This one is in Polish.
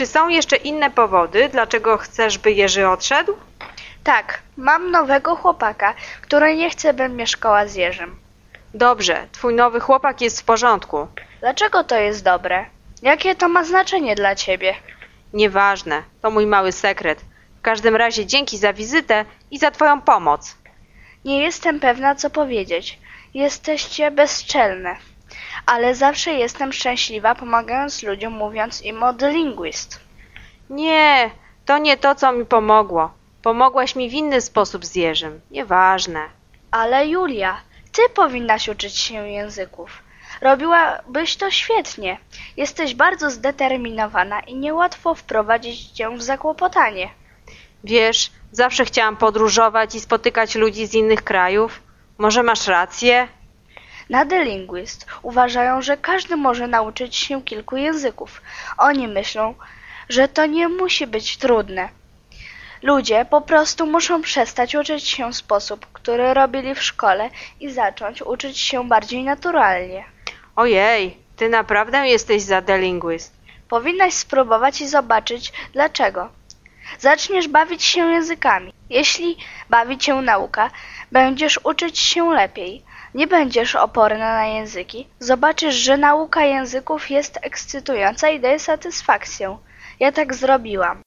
Czy są jeszcze inne powody, dlaczego chcesz, by Jerzy odszedł? Tak, mam nowego chłopaka, który nie chce, bym mieszkała z Jerzym. Dobrze, twój nowy chłopak jest w porządku. Dlaczego to jest dobre? Jakie to ma znaczenie dla ciebie? Nieważne, to mój mały sekret. W każdym razie dzięki za wizytę i za twoją pomoc. Nie jestem pewna, co powiedzieć. Jesteście bezczelne. Ale zawsze jestem szczęśliwa, pomagając ludziom, mówiąc im o The Linguist. Nie, to nie to, co mi pomogło. Pomogłaś mi w inny sposób z Jerzym. Nieważne. Ale Julia, ty powinnaś uczyć się języków. Robiłabyś to świetnie. Jesteś bardzo zdeterminowana i niełatwo wprowadzić cię w zakłopotanie. Wiesz, zawsze chciałam podróżować i spotykać ludzi z innych krajów. Może masz rację? Na The Linguist uważają, że każdy może nauczyć się kilku języków. Oni myślą, że to nie musi być trudne. Ludzie po prostu muszą przestać uczyć się w sposób, który robili w szkole i zacząć uczyć się bardziej naturalnie. Ojej, ty naprawdę jesteś za The Linguist. Powinnaś spróbować i zobaczyć dlaczego. Zaczniesz bawić się językami. Jeśli bawi cię nauka, będziesz uczyć się lepiej. Nie będziesz oporna na języki. Zobaczysz, że nauka języków jest ekscytująca i daje satysfakcję. Ja tak zrobiłam.